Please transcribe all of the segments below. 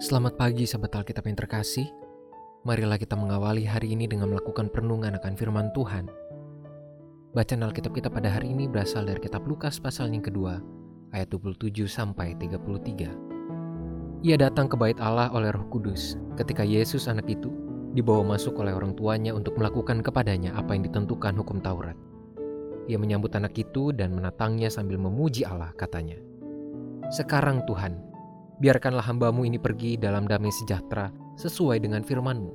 Selamat pagi sahabat Alkitab yang terkasih. Marilah kita mengawali hari ini dengan melakukan perenungan akan firman Tuhan. Bacaan Alkitab kita pada hari ini berasal dari kitab Lukas pasal yang kedua, ayat 27 sampai 33. Ia datang ke bait Allah oleh Roh Kudus ketika Yesus anak itu dibawa masuk oleh orang tuanya untuk melakukan kepadanya apa yang ditentukan hukum Taurat. Ia menyambut anak itu dan menatangnya sambil memuji Allah katanya. Sekarang Tuhan, biarkanlah hambamu ini pergi dalam damai sejahtera sesuai dengan firmanmu.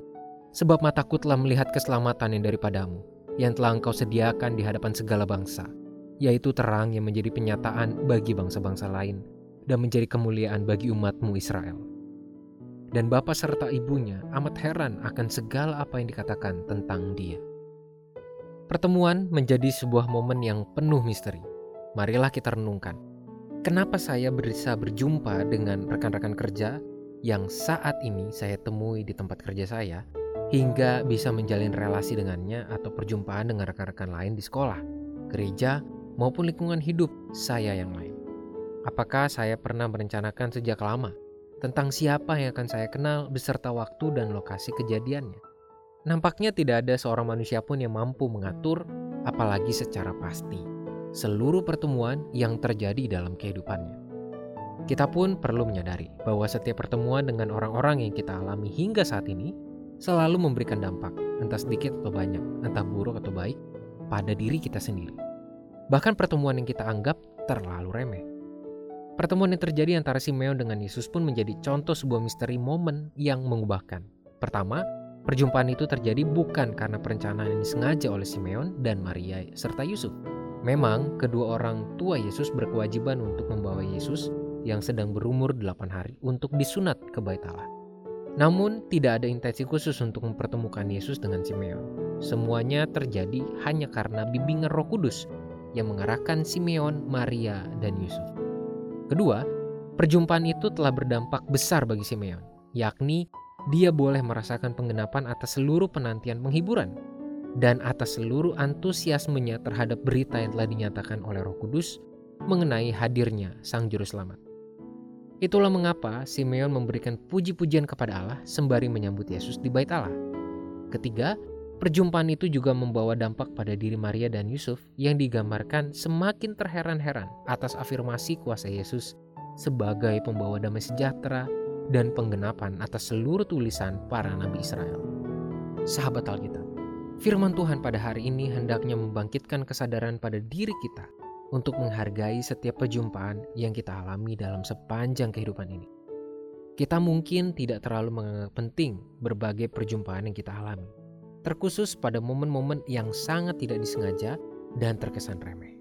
Sebab mataku telah melihat keselamatan yang daripadamu, yang telah engkau sediakan di hadapan segala bangsa, yaitu terang yang menjadi penyataan bagi bangsa-bangsa lain, dan menjadi kemuliaan bagi umatmu Israel. Dan bapak serta ibunya amat heran akan segala apa yang dikatakan tentang dia. Pertemuan menjadi sebuah momen yang penuh misteri. Marilah kita renungkan Kenapa saya bisa berjumpa dengan rekan-rekan kerja yang saat ini saya temui di tempat kerja saya hingga bisa menjalin relasi dengannya atau perjumpaan dengan rekan-rekan lain di sekolah, gereja, maupun lingkungan hidup saya yang lain. Apakah saya pernah merencanakan sejak lama tentang siapa yang akan saya kenal beserta waktu dan lokasi kejadiannya? Nampaknya tidak ada seorang manusia pun yang mampu mengatur, apalagi secara pasti seluruh pertemuan yang terjadi dalam kehidupannya. Kita pun perlu menyadari bahwa setiap pertemuan dengan orang-orang yang kita alami hingga saat ini selalu memberikan dampak, entah sedikit atau banyak, entah buruk atau baik, pada diri kita sendiri. Bahkan pertemuan yang kita anggap terlalu remeh. Pertemuan yang terjadi antara Simeon dengan Yesus pun menjadi contoh sebuah misteri momen yang mengubahkan. Pertama, perjumpaan itu terjadi bukan karena perencanaan yang disengaja oleh Simeon dan Maria serta Yusuf, Memang kedua orang tua Yesus berkewajiban untuk membawa Yesus yang sedang berumur 8 hari untuk disunat ke bait Allah. Namun tidak ada intensi khusus untuk mempertemukan Yesus dengan Simeon. Semuanya terjadi hanya karena bimbingan Roh Kudus yang mengarahkan Simeon, Maria, dan Yusuf. Kedua, perjumpaan itu telah berdampak besar bagi Simeon, yakni dia boleh merasakan penggenapan atas seluruh penantian penghiburan dan atas seluruh antusiasmenya terhadap berita yang telah dinyatakan oleh Roh Kudus mengenai hadirnya Sang Juru Selamat. Itulah mengapa Simeon memberikan puji-pujian kepada Allah sembari menyambut Yesus di bait Allah. Ketiga, perjumpaan itu juga membawa dampak pada diri Maria dan Yusuf yang digambarkan semakin terheran-heran atas afirmasi kuasa Yesus sebagai pembawa damai sejahtera dan penggenapan atas seluruh tulisan para nabi Israel. Sahabat Alkitab, Firman Tuhan pada hari ini hendaknya membangkitkan kesadaran pada diri kita untuk menghargai setiap perjumpaan yang kita alami dalam sepanjang kehidupan ini. Kita mungkin tidak terlalu menganggap penting berbagai perjumpaan yang kita alami, terkhusus pada momen-momen yang sangat tidak disengaja dan terkesan remeh.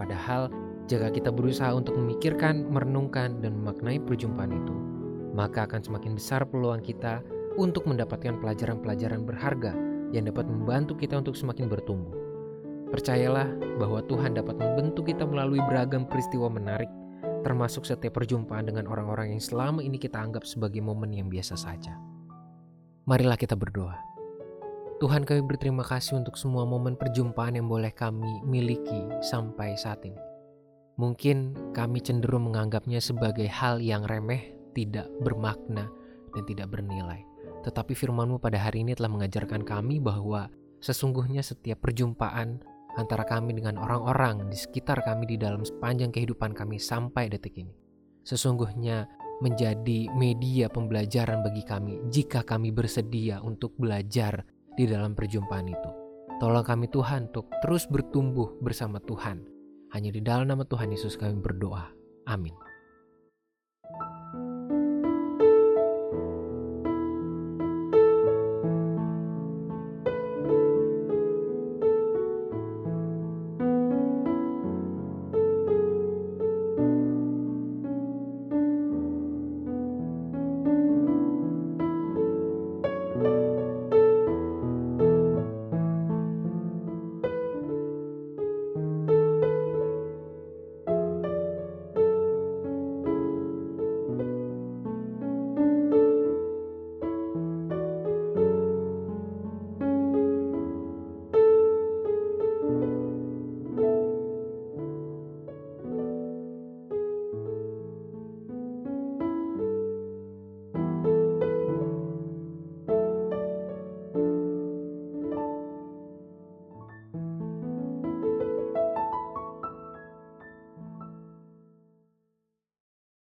Padahal, jika kita berusaha untuk memikirkan, merenungkan, dan memaknai perjumpaan itu, maka akan semakin besar peluang kita untuk mendapatkan pelajaran-pelajaran berharga yang dapat membantu kita untuk semakin bertumbuh. Percayalah bahwa Tuhan dapat membentuk kita melalui beragam peristiwa menarik, termasuk setiap perjumpaan dengan orang-orang yang selama ini kita anggap sebagai momen yang biasa saja. Marilah kita berdoa. Tuhan kami berterima kasih untuk semua momen perjumpaan yang boleh kami miliki sampai saat ini. Mungkin kami cenderung menganggapnya sebagai hal yang remeh, tidak bermakna, dan tidak bernilai. Tetapi firmanmu pada hari ini telah mengajarkan kami bahwa sesungguhnya setiap perjumpaan antara kami dengan orang-orang di sekitar kami di dalam sepanjang kehidupan kami sampai detik ini. Sesungguhnya menjadi media pembelajaran bagi kami jika kami bersedia untuk belajar di dalam perjumpaan itu. Tolong kami Tuhan untuk terus bertumbuh bersama Tuhan. Hanya di dalam nama Tuhan Yesus kami berdoa. Amin.